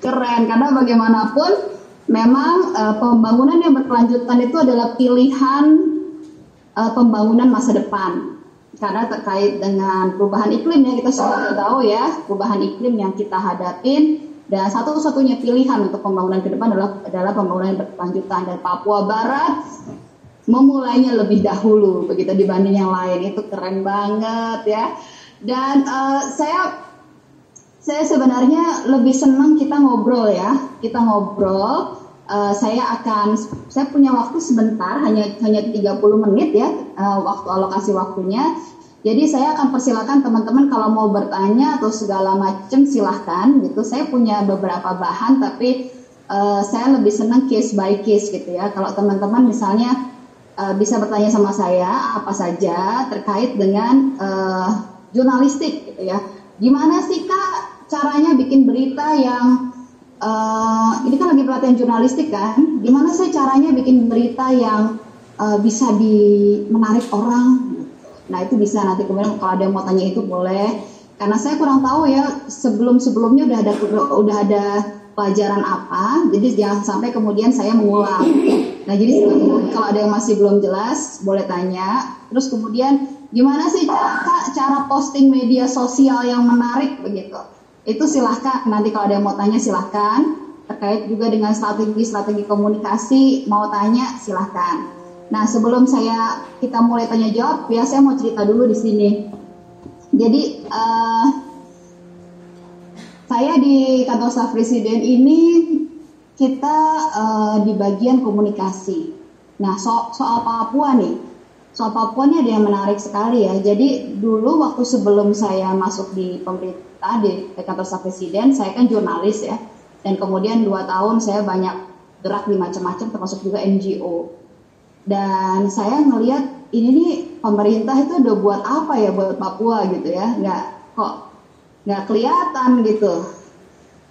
Keren, karena bagaimanapun memang uh, pembangunan yang berkelanjutan itu adalah pilihan uh, pembangunan masa depan. Karena terkait dengan perubahan iklim ya kita sudah tahu ya perubahan iklim yang kita hadapin. Dan satu-satunya pilihan untuk pembangunan ke depan adalah adalah pembangunan yang berkelanjutan. Dan Papua Barat memulainya lebih dahulu begitu dibanding yang lain. Itu keren banget ya. Dan uh, saya saya sebenarnya lebih senang kita ngobrol ya. Kita ngobrol uh, saya akan saya punya waktu sebentar hanya hanya 30 menit ya uh, waktu alokasi waktunya. Jadi saya akan persilakan teman-teman kalau mau bertanya atau segala macam silahkan gitu. Saya punya beberapa bahan tapi uh, saya lebih senang case by case gitu ya. Kalau teman-teman misalnya uh, bisa bertanya sama saya apa saja terkait dengan uh, jurnalistik gitu ya gimana sih kak caranya bikin berita yang uh, ini kan lagi pelatihan jurnalistik kan? Gimana sih caranya bikin berita yang uh, bisa di menarik orang? Nah itu bisa. Nanti kemudian kalau ada yang mau tanya itu boleh. Karena saya kurang tahu ya sebelum sebelumnya udah ada udah ada pelajaran apa jadi jangan sampai kemudian saya mengulang. Nah jadi kalau ada yang masih belum jelas boleh tanya. Terus kemudian gimana sih cara, cara posting media sosial yang menarik begitu? Itu silahkan nanti kalau ada yang mau tanya silahkan. Terkait juga dengan strategi-strategi komunikasi mau tanya silahkan. Nah sebelum saya kita mulai tanya jawab ya saya mau cerita dulu di sini. Jadi uh, saya di kantor staf presiden ini kita uh, di bagian komunikasi. Nah so soal Papua nih ini ada yang menarik sekali ya. Jadi dulu waktu sebelum saya masuk di pemerintah di kantor staf presiden saya kan jurnalis ya. Dan kemudian dua tahun saya banyak gerak di macam-macam termasuk juga NGO dan saya ngelihat ini nih pemerintah itu udah buat apa ya buat Papua gitu ya? Nggak kok nggak kelihatan gitu.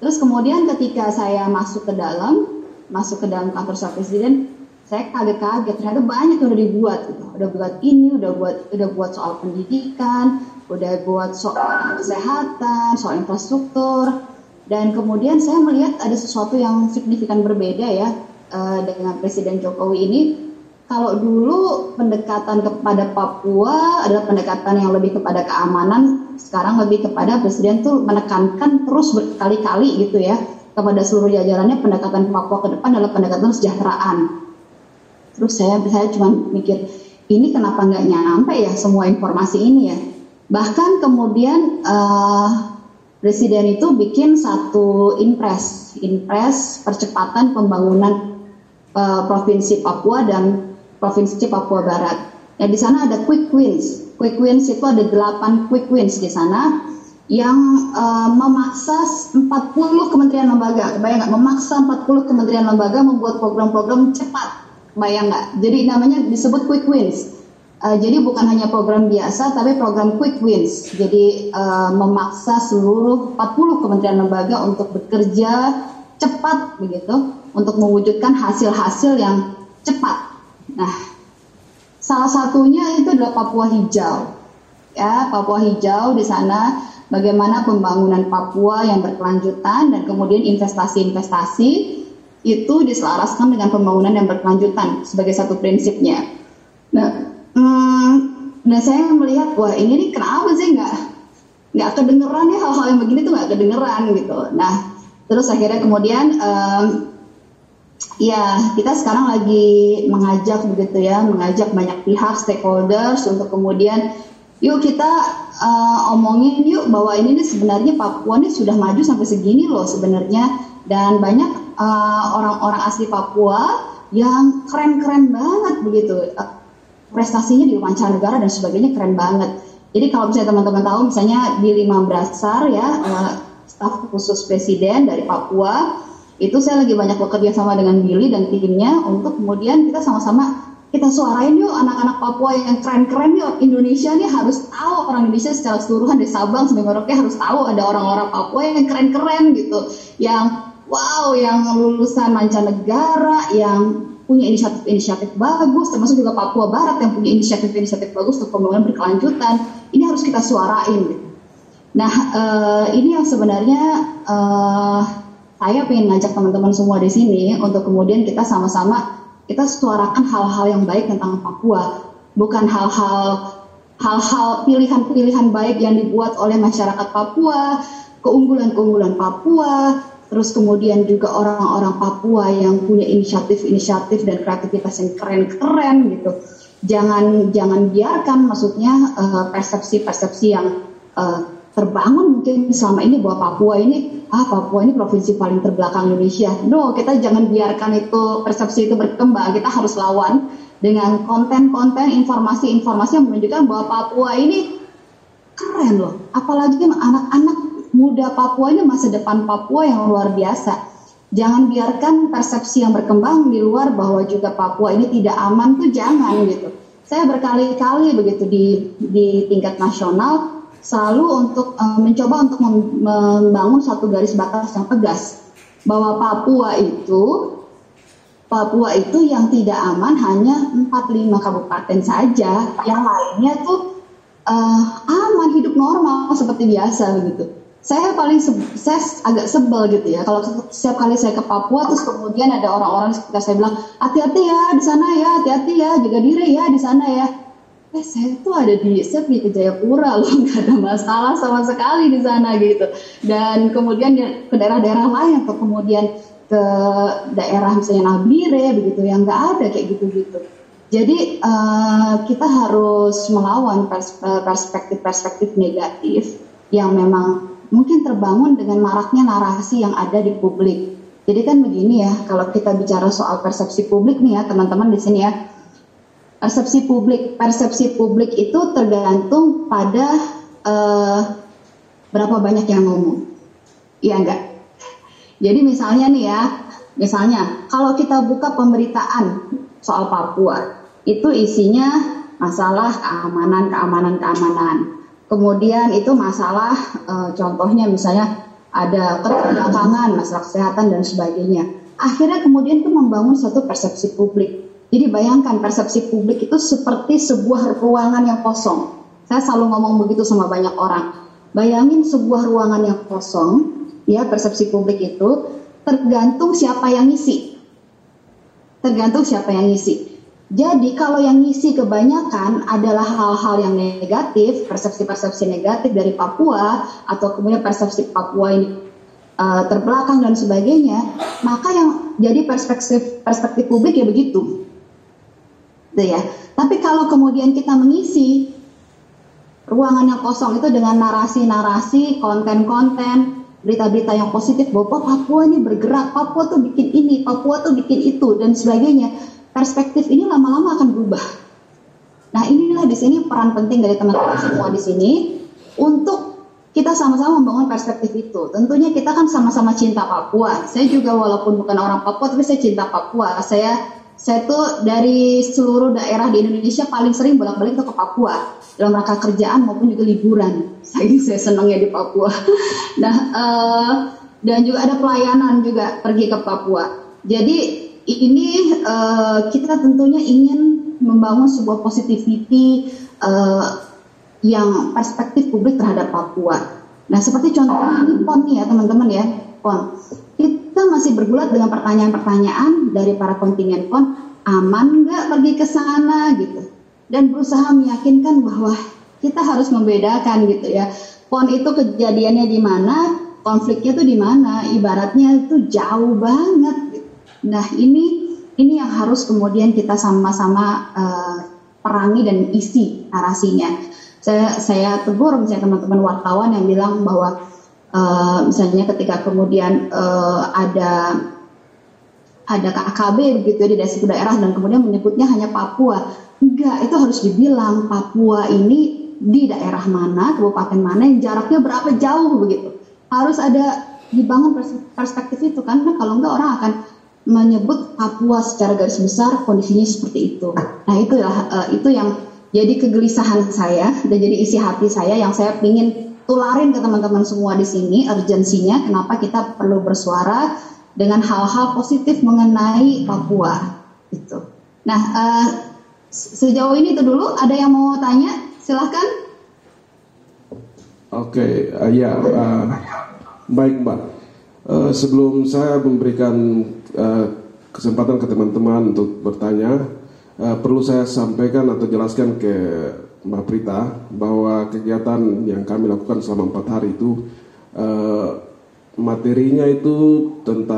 Terus kemudian ketika saya masuk ke dalam masuk ke dalam kantor staf presiden saya kaget-kaget ternyata banyak yang udah dibuat gitu. udah buat ini udah buat udah buat soal pendidikan udah buat soal kesehatan, soal infrastruktur, dan kemudian saya melihat ada sesuatu yang signifikan berbeda ya uh, dengan Presiden Jokowi ini. Kalau dulu pendekatan kepada Papua adalah pendekatan yang lebih kepada keamanan, sekarang lebih kepada Presiden tuh menekankan terus berkali-kali gitu ya kepada seluruh jajarannya pendekatan Papua ke depan adalah pendekatan kesejahteraan. Terus saya saya cuma mikir ini kenapa nggak nyampe ya semua informasi ini ya Bahkan kemudian uh, presiden itu bikin satu impres, impres percepatan pembangunan uh, provinsi Papua dan provinsi Papua Barat. Nah di sana ada quick wins. Quick wins itu ada delapan quick wins di sana yang uh, memaksa 40 kementerian lembaga, bayang nggak? Memaksa 40 kementerian lembaga membuat program-program cepat, bayang nggak? Jadi namanya disebut quick wins. Uh, jadi bukan hanya program biasa, tapi program quick wins. Jadi uh, memaksa seluruh 40 kementerian lembaga untuk bekerja cepat begitu, untuk mewujudkan hasil-hasil yang cepat. Nah, salah satunya itu adalah Papua Hijau. Ya, Papua Hijau di sana bagaimana pembangunan Papua yang berkelanjutan dan kemudian investasi-investasi itu diselaraskan dengan pembangunan yang berkelanjutan sebagai satu prinsipnya. Nah, hmm, dan saya melihat wah ini nih kenapa sih nggak nggak kedengeran ya hal-hal yang begini tuh nggak kedengeran gitu nah terus akhirnya kemudian um, ya kita sekarang lagi mengajak begitu ya mengajak banyak pihak stakeholders untuk kemudian yuk kita uh, omongin yuk bahwa ini nih sebenarnya Papua nih sudah maju sampai segini loh sebenarnya dan banyak uh, orang-orang uh, asli Papua yang keren-keren banget begitu prestasinya di mancanegara dan sebagainya keren banget. Jadi kalau misalnya teman-teman tahu misalnya di lima besar ya uh, staf khusus presiden dari Papua itu saya lagi banyak bekerja sama dengan Billy dan timnya untuk kemudian kita sama-sama kita suarain yuk anak-anak Papua yang keren-keren yuk Indonesia nih harus tahu orang Indonesia secara keseluruhan dari Sabang sampai Merauke harus tahu ada orang-orang Papua yang keren-keren gitu yang wow yang lulusan mancanegara yang punya inisiatif-inisiatif bagus, termasuk juga Papua Barat yang punya inisiatif-inisiatif bagus untuk pembangunan berkelanjutan. Ini harus kita suarain. Gitu. Nah, uh, ini yang sebenarnya uh, saya ingin ngajak teman-teman semua di sini untuk kemudian kita sama-sama kita suarakan hal-hal yang baik tentang Papua, bukan hal-hal hal-hal pilihan-pilihan baik yang dibuat oleh masyarakat Papua, keunggulan-keunggulan Papua, terus kemudian juga orang-orang Papua yang punya inisiatif-inisiatif dan kreativitas yang keren-keren gitu. Jangan jangan biarkan maksudnya uh, persepsi-persepsi yang uh, terbangun mungkin selama ini bahwa Papua ini ah Papua ini provinsi paling terbelakang Indonesia. No, kita jangan biarkan itu persepsi itu berkembang. Kita harus lawan dengan konten-konten informasi-informasi yang menunjukkan bahwa Papua ini keren loh. Apalagi anak-anak muda Papua ini masa depan Papua yang luar biasa. Jangan biarkan persepsi yang berkembang di luar bahwa juga Papua ini tidak aman tuh jangan gitu. Saya berkali-kali begitu di di tingkat nasional selalu untuk uh, mencoba untuk membangun satu garis batas yang tegas bahwa Papua itu Papua itu yang tidak aman hanya 4-5 kabupaten saja, yang lainnya tuh uh, aman hidup normal seperti biasa begitu. Saya paling saya agak sebel gitu ya. Kalau setiap kali saya ke Papua terus kemudian ada orang-orang sekitar saya bilang hati-hati ya di sana ya, hati-hati ya, jaga diri ya di sana ya. Eh saya tuh ada di saya ke Jayapura loh nggak ada masalah sama sekali di sana gitu. Dan kemudian ke daerah-daerah lain atau kemudian ke daerah misalnya Nabire begitu yang nggak ada kayak gitu-gitu. Jadi uh, kita harus melawan perspektif-perspektif negatif yang memang mungkin terbangun dengan maraknya narasi yang ada di publik. Jadi kan begini ya, kalau kita bicara soal persepsi publik nih ya teman-teman di sini ya, persepsi publik persepsi publik itu tergantung pada uh, berapa banyak yang ngomong. Iya enggak jadi misalnya nih ya misalnya kalau kita buka pemberitaan soal Papua itu isinya masalah keamanan keamanan keamanan kemudian itu masalah uh, contohnya misalnya ada keterbelakangan masalah kesehatan dan sebagainya akhirnya kemudian itu membangun satu persepsi publik jadi bayangkan persepsi publik itu seperti sebuah ruangan yang kosong. Saya selalu ngomong begitu sama banyak orang. Bayangin sebuah ruangan yang kosong, ya persepsi publik itu tergantung siapa yang ngisi. Tergantung siapa yang ngisi. Jadi kalau yang ngisi kebanyakan adalah hal-hal yang negatif, persepsi-persepsi negatif dari Papua atau kemudian persepsi Papua ini uh, terbelakang dan sebagainya, maka yang jadi perspektif perspektif publik ya begitu gitu ya. Tapi kalau kemudian kita mengisi ruangan yang kosong itu dengan narasi-narasi, konten-konten, berita-berita yang positif bahwa Papua ini bergerak, Papua tuh bikin ini, Papua tuh bikin itu dan sebagainya. Perspektif ini lama-lama akan berubah. Nah, inilah di sini peran penting dari teman-teman semua di sini untuk kita sama-sama membangun perspektif itu. Tentunya kita kan sama-sama cinta Papua. Saya juga walaupun bukan orang Papua, tapi saya cinta Papua. Saya saya tuh dari seluruh daerah di Indonesia paling sering bolak-balik ke Papua dalam rangka kerjaan maupun juga liburan. Saya saya senang ya di Papua. Nah uh, dan juga ada pelayanan juga pergi ke Papua. Jadi ini uh, kita tentunya ingin membangun sebuah positivity uh, yang perspektif publik terhadap Papua. Nah seperti contoh ini pon nih ya teman-teman ya pon kita masih bergulat dengan pertanyaan-pertanyaan dari para kontingen PON, aman nggak pergi ke sana gitu. Dan berusaha meyakinkan bahwa kita harus membedakan gitu ya. PON itu kejadiannya di mana, konfliknya itu di mana, ibaratnya itu jauh banget. Nah ini ini yang harus kemudian kita sama-sama uh, perangi dan isi narasinya. Saya saya tegur misalnya teman-teman wartawan yang bilang bahwa uh, misalnya ketika kemudian uh, ada ada KKB begitu ya di suku daerah dan kemudian menyebutnya hanya Papua. Enggak, itu harus dibilang Papua ini di daerah mana, kabupaten mana yang jaraknya berapa jauh begitu. Harus ada dibangun perspektif itu kan, kalau enggak orang akan menyebut Papua secara garis besar kondisinya seperti itu. Nah itu ya uh, itu yang jadi kegelisahan saya dan jadi isi hati saya yang saya ingin tularin ke teman-teman semua di sini urgensinya kenapa kita perlu bersuara dengan hal-hal positif mengenai Papua itu. Nah, uh, sejauh ini itu dulu ada yang mau tanya? Silahkan. Oke, okay, uh, ya uh, baik Mbak. Uh, sebelum saya memberikan uh, kesempatan ke teman-teman untuk bertanya, uh, perlu saya sampaikan atau jelaskan ke Mbak Prita bahwa kegiatan yang kami lakukan selama empat hari itu uh, materinya itu tentang